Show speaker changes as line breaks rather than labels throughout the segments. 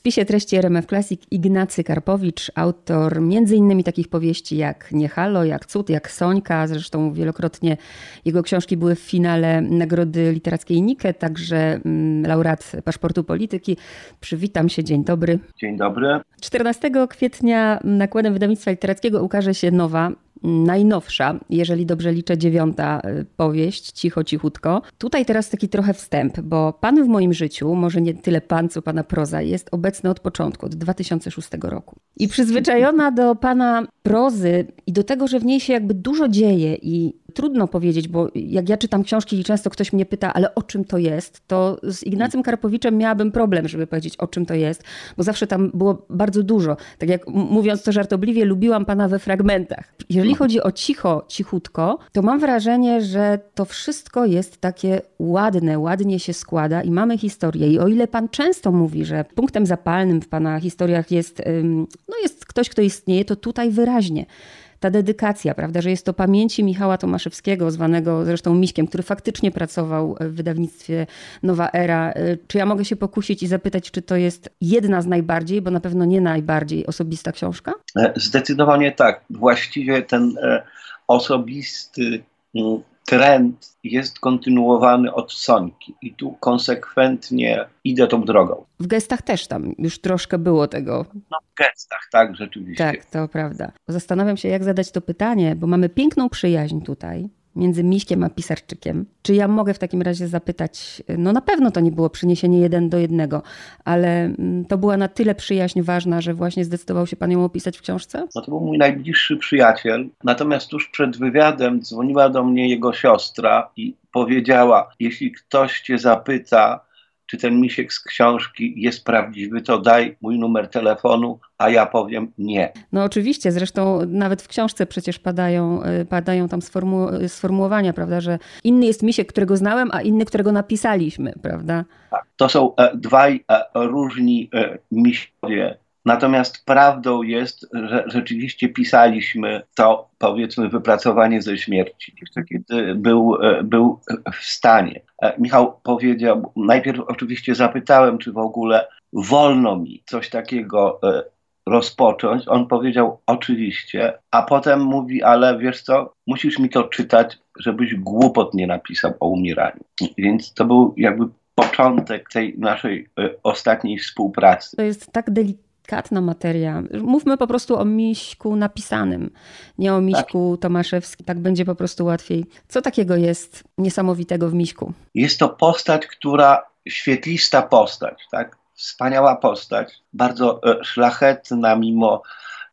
spisie treści RMF Classic Ignacy Karpowicz, autor m.in. takich powieści jak Nie Halo, jak Cud, jak Sońka. Zresztą wielokrotnie jego książki były w finale Nagrody Literackiej Nike, także mm, laureat Paszportu Polityki. Przywitam się, dzień dobry.
Dzień dobry.
14 kwietnia nakładem wydawnictwa literackiego ukaże się nowa najnowsza, jeżeli dobrze liczę, dziewiąta y, powieść, Cicho, Cichutko. Tutaj teraz taki trochę wstęp, bo Pan w moim życiu, może nie tyle Pan, co Pana proza, jest obecny od początku, od 2006 roku. I przyzwyczajona do Pana prozy i do tego, że w niej się jakby dużo dzieje i trudno powiedzieć, bo jak ja czytam książki i często ktoś mnie pyta, ale o czym to jest, to z Ignacym Karpowiczem miałabym problem, żeby powiedzieć o czym to jest, bo zawsze tam było bardzo dużo. Tak jak mówiąc to żartobliwie, lubiłam pana we fragmentach. Jeżeli chodzi o cicho, cichutko, to mam wrażenie, że to wszystko jest takie ładne, ładnie się składa i mamy historię. I o ile pan często mówi, że punktem zapalnym w pana historiach jest, no jest ktoś, kto istnieje, to tutaj wyraźnie ta dedykacja, prawda, że jest to pamięci Michała Tomaszewskiego, zwanego zresztą Miśkiem, który faktycznie pracował w wydawnictwie Nowa Era. Czy ja mogę się pokusić i zapytać, czy to jest jedna z najbardziej, bo na pewno nie najbardziej osobista książka?
E, zdecydowanie tak. Właściwie ten e, osobisty mm, trend jest kontynuowany od Sońki i tu konsekwentnie idę tą drogą.
W gestach też tam już troszkę było tego.
No w gestach, tak, rzeczywiście.
Tak, to prawda. Zastanawiam się, jak zadać to pytanie, bo mamy piękną przyjaźń tutaj między Miśkiem a Pisarczykiem. Czy ja mogę w takim razie zapytać, no na pewno to nie było przyniesienie jeden do jednego, ale mm, to była na tyle przyjaźń ważna, że właśnie zdecydował się pan ją opisać w książce?
No to był mój najbliższy przyjaciel, natomiast tuż przed wywiadem dzwoniła do mnie jego siostra i powiedziała, jeśli ktoś cię zapyta, czy ten misiek z książki jest prawdziwy, to daj mój numer telefonu, a ja powiem nie.
No oczywiście, zresztą nawet w książce przecież padają, y, padają tam sformu sformułowania, prawda, że inny jest misiek, którego znałem, a inny, którego napisaliśmy, prawda?
Tak, to są e, dwaj e, różni e, misiowie Natomiast prawdą jest, że rzeczywiście pisaliśmy to, powiedzmy, wypracowanie ze śmierci, kiedy był, e, był w stanie. E, Michał powiedział, najpierw oczywiście zapytałem, czy w ogóle wolno mi coś takiego e, rozpocząć. On powiedział oczywiście, a potem mówi, ale wiesz co, musisz mi to czytać, żebyś głupot nie napisał o umieraniu. Więc to był jakby początek tej naszej ostatniej współpracy.
To jest tak delikatne delikatna materia. Mówmy po prostu o Miśku napisanym, nie o Miśku tak. Tomaszewskim. Tak będzie po prostu łatwiej. Co takiego jest niesamowitego w Miśku?
Jest to postać, która, świetlista postać, tak? Wspaniała postać, bardzo e, szlachetna, mimo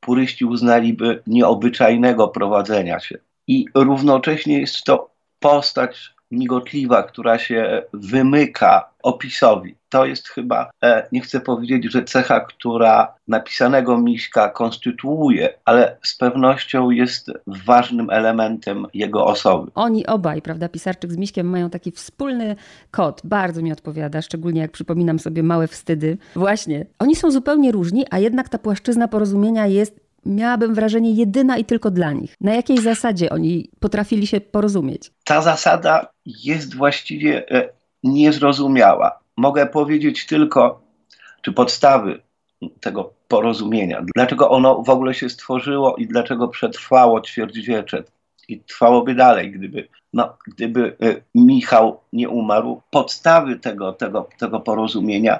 puryści uznaliby nieobyczajnego prowadzenia się. I równocześnie jest to postać migotliwa, która się wymyka opisowi. To jest chyba, e, nie chcę powiedzieć, że cecha, która napisanego Miśka konstytuuje, ale z pewnością jest ważnym elementem jego osoby.
Oni obaj, prawda, Pisarczyk z Miśkiem mają taki wspólny kod. Bardzo mi odpowiada, szczególnie jak przypominam sobie małe wstydy. Właśnie, oni są zupełnie różni, a jednak ta płaszczyzna porozumienia jest miałabym wrażenie, jedyna i tylko dla nich. Na jakiej zasadzie oni potrafili się porozumieć?
Ta zasada jest właściwie e, niezrozumiała. Mogę powiedzieć tylko, czy podstawy tego porozumienia, dlaczego ono w ogóle się stworzyło i dlaczego przetrwało ćwierćwiecze i trwałoby dalej, gdyby, no, gdyby e, Michał nie umarł. Podstawy tego, tego, tego porozumienia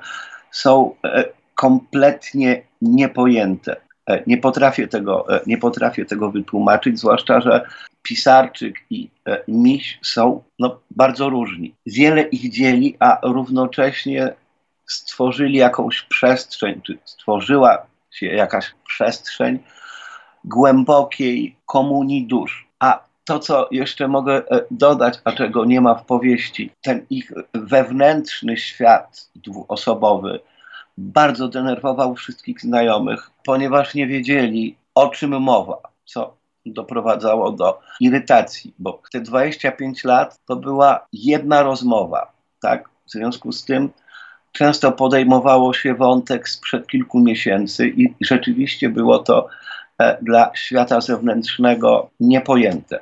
są e, kompletnie niepojęte. E, nie potrafię tego, e, nie potrafię tego wytłumaczyć, zwłaszcza, że Pisarczyk i e, Miś są no, bardzo różni. Wiele ich dzieli, a równocześnie stworzyli jakąś przestrzeń, czy stworzyła się jakaś przestrzeń głębokiej komunii dusz. A to, co jeszcze mogę dodać, a czego nie ma w powieści, ten ich wewnętrzny świat dwuosobowy, bardzo denerwował wszystkich znajomych, ponieważ nie wiedzieli, o czym mowa, co doprowadzało do irytacji, bo te 25 lat to była jedna rozmowa, tak? W związku z tym często podejmowało się wątek sprzed kilku miesięcy i rzeczywiście było to e, dla świata zewnętrznego niepojęte.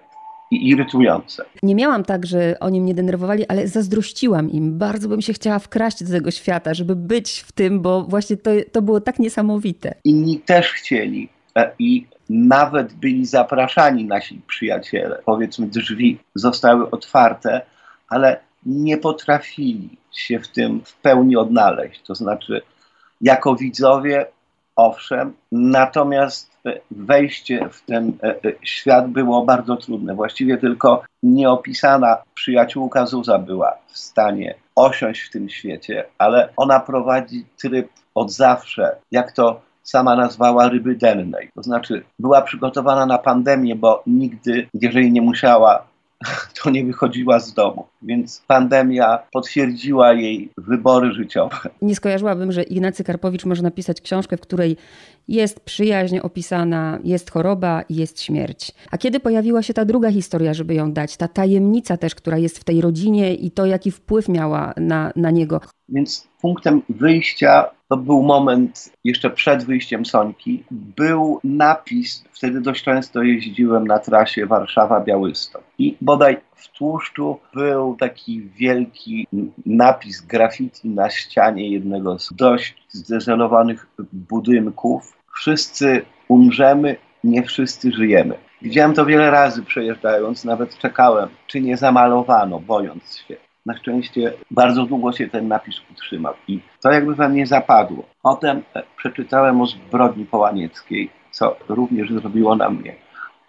I irytujące.
Nie miałam tak, że oni mnie denerwowali, ale zazdrościłam im. Bardzo bym się chciała wkraść do tego świata, żeby być w tym, bo właśnie to, to było tak niesamowite.
Inni też chcieli e, i nawet byli zapraszani nasi przyjaciele. Powiedzmy, drzwi zostały otwarte, ale nie potrafili się w tym w pełni odnaleźć. To znaczy, jako widzowie, owszem, natomiast wejście w ten e, e, świat było bardzo trudne. Właściwie tylko nieopisana przyjaciółka Zuza była w stanie osiąść w tym świecie, ale ona prowadzi tryb od zawsze, jak to sama nazwała ryby dennej. To znaczy była przygotowana na pandemię, bo nigdy, jeżeli nie musiała to nie wychodziła z domu. Więc pandemia potwierdziła jej wybory życiowe.
Nie skojarzyłabym, że Ignacy Karpowicz może napisać książkę, w której jest przyjaźń opisana, jest choroba i jest śmierć. A kiedy pojawiła się ta druga historia, żeby ją dać? Ta tajemnica też, która jest w tej rodzinie i to, jaki wpływ miała na, na niego.
Więc punktem wyjścia to był moment jeszcze przed wyjściem Sońki. Był napis, wtedy dość często jeździłem na trasie Warszawa-Białystok. I bodaj w tłuszczu był taki wielki napis graffiti na ścianie jednego z dość zdezelowanych budynków. Wszyscy umrzemy, nie wszyscy żyjemy. Widziałem to wiele razy przejeżdżając, nawet czekałem, czy nie zamalowano, bojąc się. Na szczęście bardzo długo się ten napis utrzymał i to jakby we mnie zapadło. Potem przeczytałem o zbrodni połanieckiej, co również zrobiło na mnie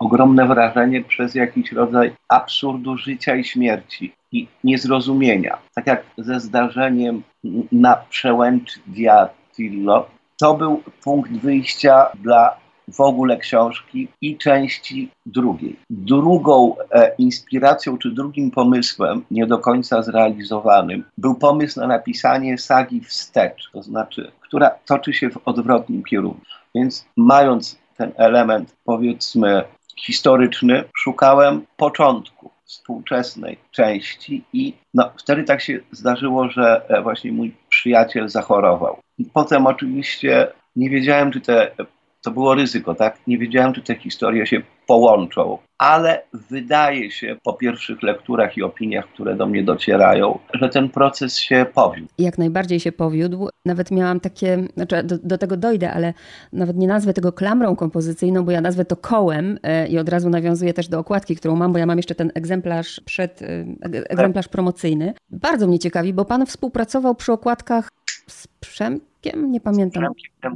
ogromne wrażenie przez jakiś rodzaj absurdu życia i śmierci i niezrozumienia. Tak jak ze zdarzeniem na przełęczy Diatillo, to był punkt wyjścia dla w ogóle książki i części drugiej. Drugą e, inspiracją czy drugim pomysłem, nie do końca zrealizowanym, był pomysł na napisanie sagi wstecz, to znaczy, która toczy się w odwrotnym kierunku. Więc mając ten element, powiedzmy, historyczny, szukałem początku współczesnej części i no, wtedy tak się zdarzyło, że e, właśnie mój przyjaciel zachorował. I potem oczywiście nie wiedziałem, czy te to było ryzyko, tak? Nie wiedziałem, czy te historie się połączą, ale wydaje się po pierwszych lekturach i opiniach, które do mnie docierają, że ten proces się powiódł.
Jak najbardziej się powiódł. Nawet miałam takie, znaczy do, do tego dojdę, ale nawet nie nazwę tego klamrą kompozycyjną, bo ja nazwę to kołem e, i od razu nawiązuję też do okładki, którą mam, bo ja mam jeszcze ten egzemplarz przed, e, egzemplarz promocyjny. Bardzo mnie ciekawi, bo pan współpracował przy okładkach z Przemkiem? Nie pamiętam.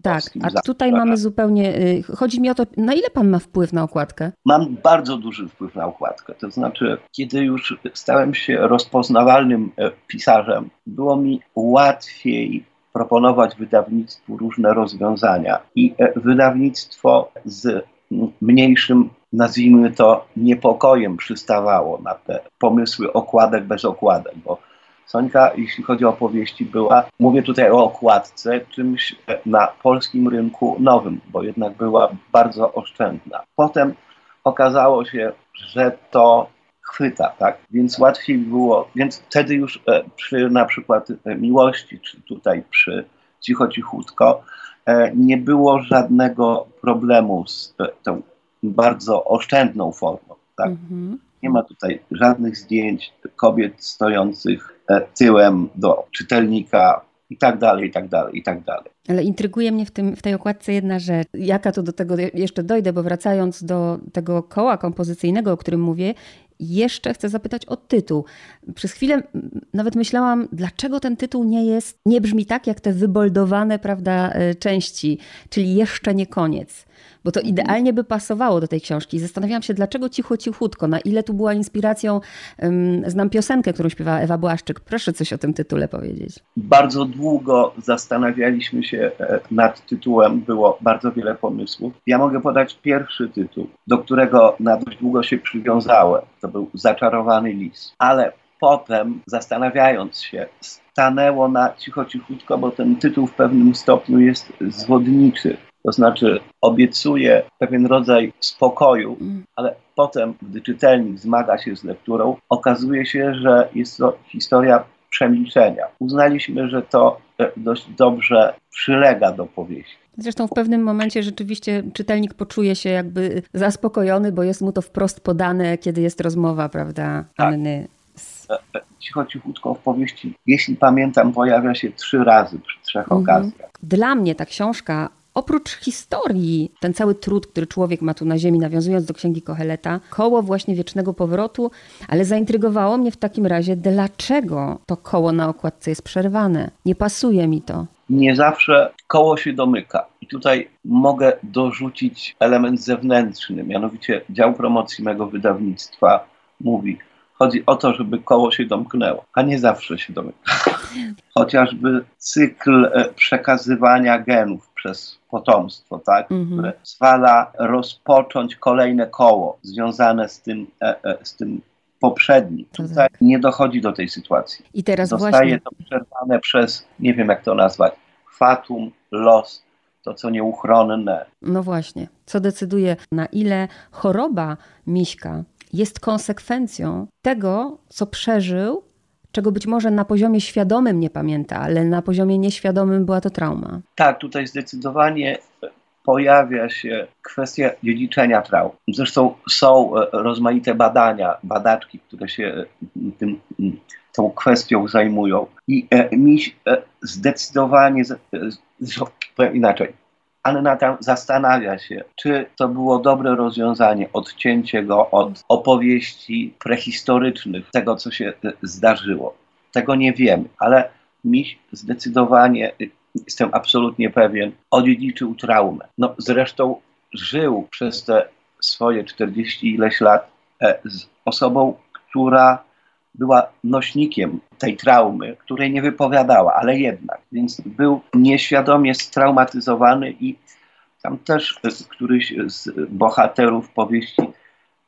Tak, a tutaj mamy zupełnie. Y, chodzi mi o to, na ile pan ma wpływ na okładkę?
Mam bardzo duży wpływ na okładkę. To znaczy, kiedy już stałem się rozpoznawalnym e, pisarzem, było mi łatwiej proponować wydawnictwu różne rozwiązania. I e, wydawnictwo z mniejszym, nazwijmy to, niepokojem przystawało na te pomysły okładek bez okładek, bo Sońka, jeśli chodzi o opowieści, była, mówię tutaj o okładce, czymś na polskim rynku nowym, bo jednak była bardzo oszczędna. Potem okazało się, że to chwyta, tak? Więc łatwiej było, więc wtedy już e, przy na przykład e, miłości, czy tutaj przy cicho cichutko, e, nie było żadnego problemu z tą bardzo oszczędną formą, tak? Mhm. Nie ma tutaj żadnych zdjęć kobiet stojących tyłem do czytelnika i tak dalej, i tak dalej, i tak dalej.
Ale intryguje mnie w, tym, w tej okładce jedna rzecz. Jaka to do tego jeszcze dojdę, bo wracając do tego koła kompozycyjnego, o którym mówię, jeszcze chcę zapytać o tytuł. Przez chwilę nawet myślałam, dlaczego ten tytuł nie jest, nie brzmi tak jak te wyboldowane, prawda, e, części, czyli jeszcze nie koniec bo to idealnie by pasowało do tej książki. Zastanawiałam się, dlaczego cicho, cichutko, na ile tu była inspiracją. Znam piosenkę, którą śpiewała Ewa Błaszczyk. Proszę coś o tym tytule powiedzieć.
Bardzo długo zastanawialiśmy się e, nad tytułem, było bardzo wiele pomysłów. Ja mogę podać pierwszy tytuł, do którego na dość długo się przywiązałem. To był Zaczarowany Lis. Ale potem, zastanawiając się, stanęło na cicho, cichutko, bo ten tytuł w pewnym stopniu jest zwodniczy. To znaczy obiecuje pewien rodzaj spokoju, mm. ale potem, gdy czytelnik zmaga się z lekturą, okazuje się, że jest to historia przemilczenia. Uznaliśmy, że to dość dobrze przylega do powieści.
Zresztą w pewnym momencie rzeczywiście czytelnik poczuje się jakby zaspokojony, bo jest mu to wprost podane, kiedy jest rozmowa, prawda, tak. Anny.
E, e, cicho, cichutko w powieści, jeśli pamiętam, pojawia się trzy razy przy trzech mhm. okazjach.
Dla mnie ta książka oprócz historii, ten cały trud, który człowiek ma tu na ziemi, nawiązując do księgi Koheleta, koło właśnie wiecznego powrotu, ale zaintrygowało mnie w takim razie, dlaczego to koło na okładce jest przerwane. Nie pasuje mi to.
Nie zawsze koło się domyka. I tutaj mogę dorzucić element zewnętrzny, mianowicie dział promocji mego wydawnictwa mówi, Chodzi o to, żeby koło się domknęło, a nie zawsze się domyka. Chociażby cykl e, przekazywania genów przez potomstwo, tak, mhm. które zwala rozpocząć kolejne koło związane z tym, e, e, z tym poprzednim. Tutaj nie dochodzi do tej sytuacji.
I teraz
Zostaje
właśnie...
to przerwane przez, nie wiem jak to nazwać, fatum, los, to co nieuchronne.
No właśnie, co decyduje na ile choroba Miśka jest konsekwencją tego, co przeżył, czego być może na poziomie świadomym nie pamięta, ale na poziomie nieświadomym była to trauma.
Tak, tutaj zdecydowanie pojawia się kwestia dziedziczenia traum. Zresztą są e, rozmaite badania, badaczki, które się e, tym, tą kwestią zajmują. I e, mi zdecydowanie, inaczej, Anna tam zastanawia się, czy to było dobre rozwiązanie, odcięcie go od opowieści prehistorycznych, tego co się e, zdarzyło. Tego nie wiemy, ale Miś zdecydowanie, e, jestem absolutnie pewien, odziedziczył traumę. No zresztą żył przez te swoje 40 ileś lat e, z osobą, która była nośnikiem tej traumy, której nie wypowiadała, ale jednak. Więc był nieświadomie straumatyzowany i tam też któryś z bohaterów powieści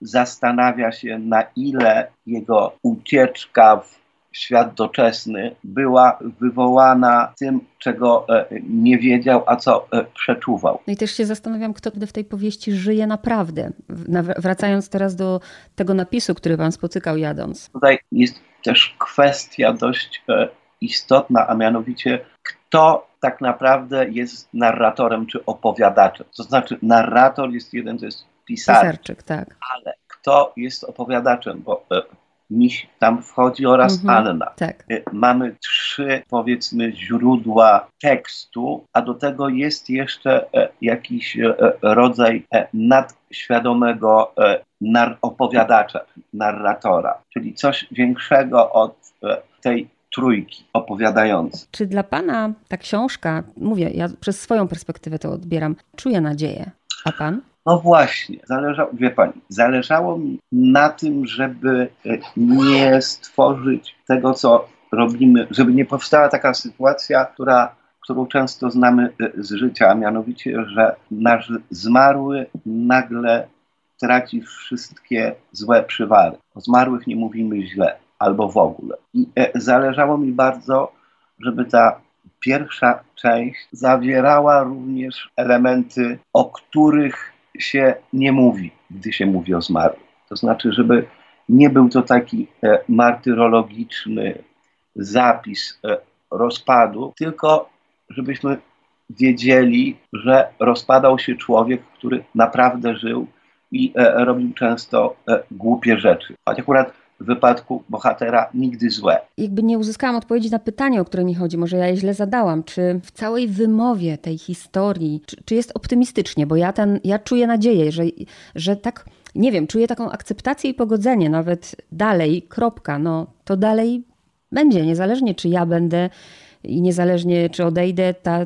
zastanawia się, na ile jego ucieczka w świat doczesny była wywołana tym, czego e, nie wiedział, a co e, przeczuwał.
No i też się zastanawiam, kto w tej powieści żyje naprawdę. Wracając teraz do tego napisu, który pan spotykał jadąc.
Tutaj jest też kwestia dość e, istotna, a mianowicie kto tak naprawdę jest narratorem czy opowiadaczem. To znaczy narrator jest jeden, to jest pisarz.
Pisarczyk, tak.
Ale kto jest opowiadaczem, bo Miś tam wchodzi oraz mhm, Anna.
Tak.
Y, mamy trzy, powiedzmy, źródła tekstu, a do tego jest jeszcze e, jakiś e, e, rodzaj nadświadomego nar opowiadacza, narratora, czyli coś większego od tej trójki opowiadającej.
Czy dla Pana ta książka, mówię, ja przez swoją perspektywę to odbieram, czuje nadzieję, a Pan?
No właśnie, zależało, wie pani, zależało mi na tym, żeby e, nie stworzyć tego, co robimy, żeby nie powstała taka sytuacja, która, którą często znamy e, z życia, a mianowicie, że nasz zmarły nagle traci wszystkie złe przywary. O zmarłych nie mówimy źle albo w ogóle. I e, zależało mi bardzo, żeby ta pierwsza część zawierała również elementy, o których się nie mówi, gdy się mówi o zmarłych. To znaczy, żeby nie był to taki e, martyrologiczny zapis e, rozpadu, tylko żebyśmy wiedzieli, że rozpadał się człowiek, który naprawdę żył i robił często głupie rzeczy. Choć akurat w wypadku bohatera nigdy złe.
Jakby nie uzyskałam odpowiedzi na pytanie, o które mi chodzi, może ja je źle zadałam. Czy w całej wymowie tej historii, czy, czy jest optymistycznie? Bo ja, ten, ja czuję nadzieję, że, że tak, nie wiem, czuję taką akceptację i pogodzenie, nawet dalej, kropka, no to dalej będzie, niezależnie czy ja będę i niezależnie czy odejdę, ta,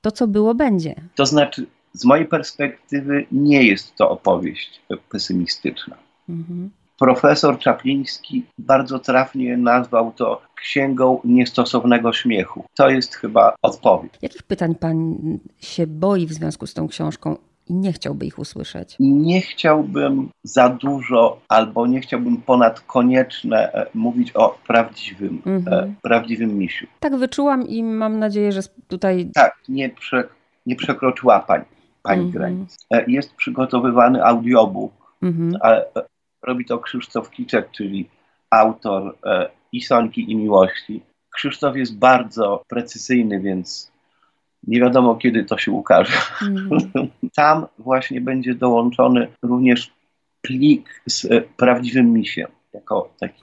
to co było, będzie.
To znaczy, z mojej perspektywy nie jest to opowieść pesymistyczna. Mhm. Profesor Czapliński bardzo trafnie nazwał to księgą niestosownego śmiechu. To jest chyba odpowiedź.
Jakich pytań pan się boi w związku z tą książką? i nie chciałby ich usłyszeć?
Nie chciałbym za dużo albo nie chciałbym ponad konieczne e, mówić o prawdziwym, e, mhm. prawdziwym misiu.
Tak wyczułam i mam nadzieję, że tutaj...
Tak, nie, prze, nie przekroczyła pani, pani mhm. granic. E, jest przygotowywany audiobook, mhm. Robi to Krzysztof Kiczek, czyli autor e, i Sonki i Miłości. Krzysztof jest bardzo precyzyjny, więc nie wiadomo kiedy to się ukaże. Mm. Tam właśnie będzie dołączony również plik z prawdziwym misiem, jako taki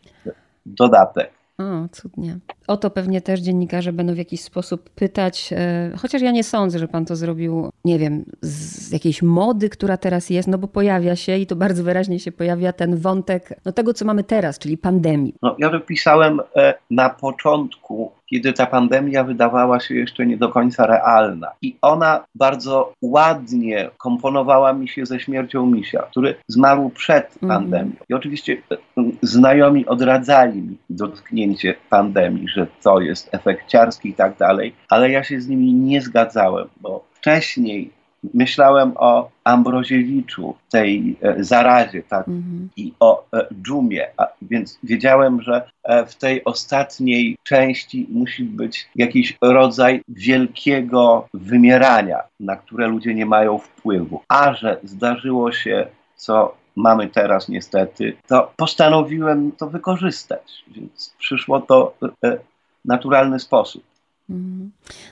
dodatek.
O, cudnie. O to pewnie też dziennikarze będą w jakiś sposób pytać, e, chociaż ja nie sądzę, że pan to zrobił, nie wiem, z jakiejś mody, która teraz jest, no bo pojawia się i to bardzo wyraźnie się pojawia ten wątek no tego, co mamy teraz, czyli pandemii.
No, ja to pisałem e, na początku kiedy ta pandemia wydawała się jeszcze nie do końca realna. I ona bardzo ładnie komponowała mi się ze śmiercią misia, który zmarł przed mhm. pandemią. I oczywiście e, znajomi odradzali mi dotknięcie pandemii, że to jest efekciarski i tak dalej, ale ja się z nimi nie zgadzałem, bo wcześniej myślałem o Ambroziewiczu, tej e, zarazie tak, mm-hmm. i o e, dżumie, a, więc wiedziałem, że e, w tej ostatniej części musi być jakiś rodzaj wielkiego wymierania, na które ludzie nie mają wpływu. A że zdarzyło się, co mamy teraz niestety, to postanowiłem to wykorzystać, więc przyszło to w naturalny sposób. Mhm.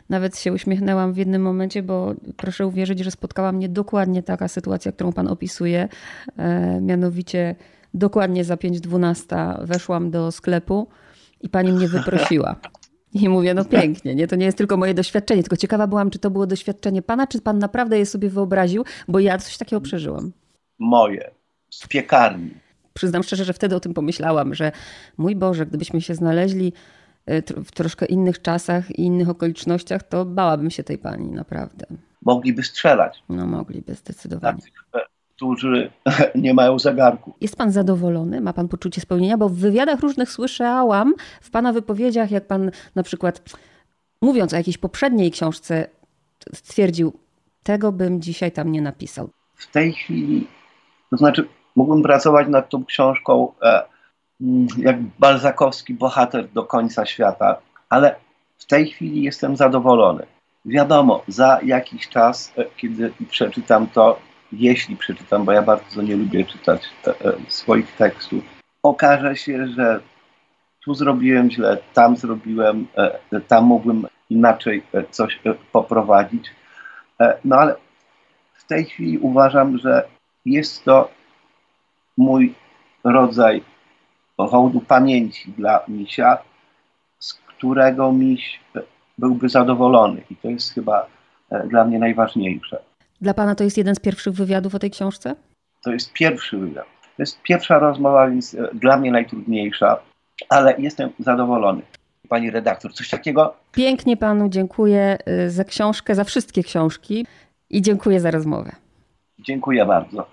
Nawet się uśmiechnęłam w jednym momencie, bo proszę uwierzyć, że spotkała mnie dokładnie taka sytuacja, którą pan opisuje. E, mianowicie dokładnie za 5.12 weszłam do sklepu i pani mnie wyprosiła. I mówię, no pięknie, nie? To nie jest tylko moje doświadczenie, tylko ciekawa byłam, czy to było doświadczenie pana, czy pan naprawdę je sobie wyobraził, bo ja coś takiego przeżyłam.
Moje, z piekarni.
Przyznam szczerze, że wtedy o tym pomyślałam, że mój Boże, gdybyśmy się znaleźli w troszkę innych czasach i innych okolicznościach, to bałabym się tej pani, naprawdę.
Mogliby strzelać.
No mogliby, zdecydowanie.
Tak, którzy nie mają zegarku.
Jest pan zadowolony? Ma pan poczucie spełnienia? Bo w wywiadach różnych słyszałam, w pana wypowiedziach, jak pan na przykład mówiąc o jakiejś poprzedniej książce, stwierdził, tego bym dzisiaj tam nie napisał.
W tej chwili, to znaczy, mógłbym pracować nad tą książką e, jak balzakowski bohater do końca świata, ale w tej chwili jestem zadowolony. Wiadomo, za jakiś czas, e, kiedy przeczytam to, jeśli przeczytam, bo ja bardzo nie lubię czytać e, e, swoich tekstów, okaże się, że tu zrobiłem źle, tam zrobiłem, tam mógłbym inaczej coś poprowadzić. No ale w tej chwili uważam, że jest to mój rodzaj hołdu pamięci dla misia, z którego miś byłby zadowolony. I to jest chyba e, dla mnie najważniejsze.
Dla pana to jest jeden z pierwszych wywiadów o tej książce?
To jest pierwszy wywiad. To jest pierwsza rozmowa, więc e, dla mnie najtrudniejsza, ale jestem zadowolony. Pani redaktor, coś takiego?
Pięknie panu dziękuję e, za książkę, za wszystkie książki i dziękuję za rozmowę.
Dziękuję bardzo.